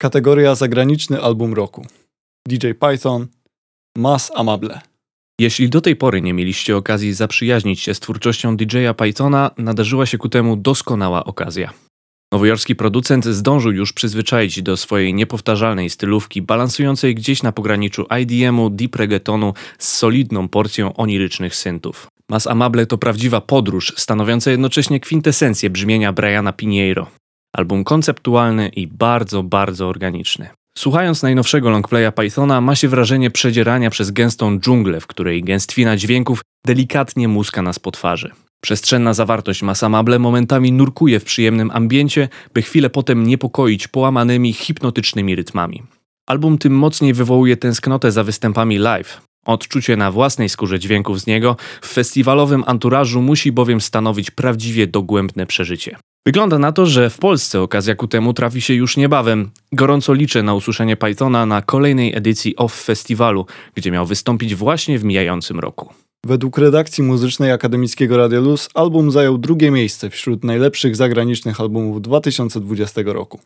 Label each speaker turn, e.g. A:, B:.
A: Kategoria zagraniczny album roku. DJ Python, Mas Amable.
B: Jeśli do tej pory nie mieliście okazji zaprzyjaźnić się z twórczością DJ-a Pythona, nadarzyła się ku temu doskonała okazja. Nowojorski producent zdążył już przyzwyczaić do swojej niepowtarzalnej stylówki, balansującej gdzieś na pograniczu IDM-u, deep reggaetonu z solidną porcją onirycznych syntów. Mas Amable to prawdziwa podróż, stanowiąca jednocześnie kwintesencję brzmienia Briana Pinheiro. Album konceptualny i bardzo, bardzo organiczny. Słuchając najnowszego longplaya Pythona ma się wrażenie przedzierania przez gęstą dżunglę, w której gęstwina dźwięków delikatnie muska nas po twarzy. Przestrzenna zawartość Masamable momentami nurkuje w przyjemnym ambiencie, by chwilę potem niepokoić połamanymi, hipnotycznymi rytmami. Album tym mocniej wywołuje tęsknotę za występami live. Odczucie na własnej skórze dźwięków z niego w festiwalowym anturażu musi bowiem stanowić prawdziwie dogłębne przeżycie. Wygląda na to, że w Polsce okazja ku temu trafi się już niebawem. Gorąco liczę na usłyszenie Pythona na kolejnej edycji OFF Festiwalu, gdzie miał wystąpić właśnie w mijającym roku.
A: Według redakcji muzycznej Akademickiego Radia Luz album zajął drugie miejsce wśród najlepszych zagranicznych albumów 2020 roku.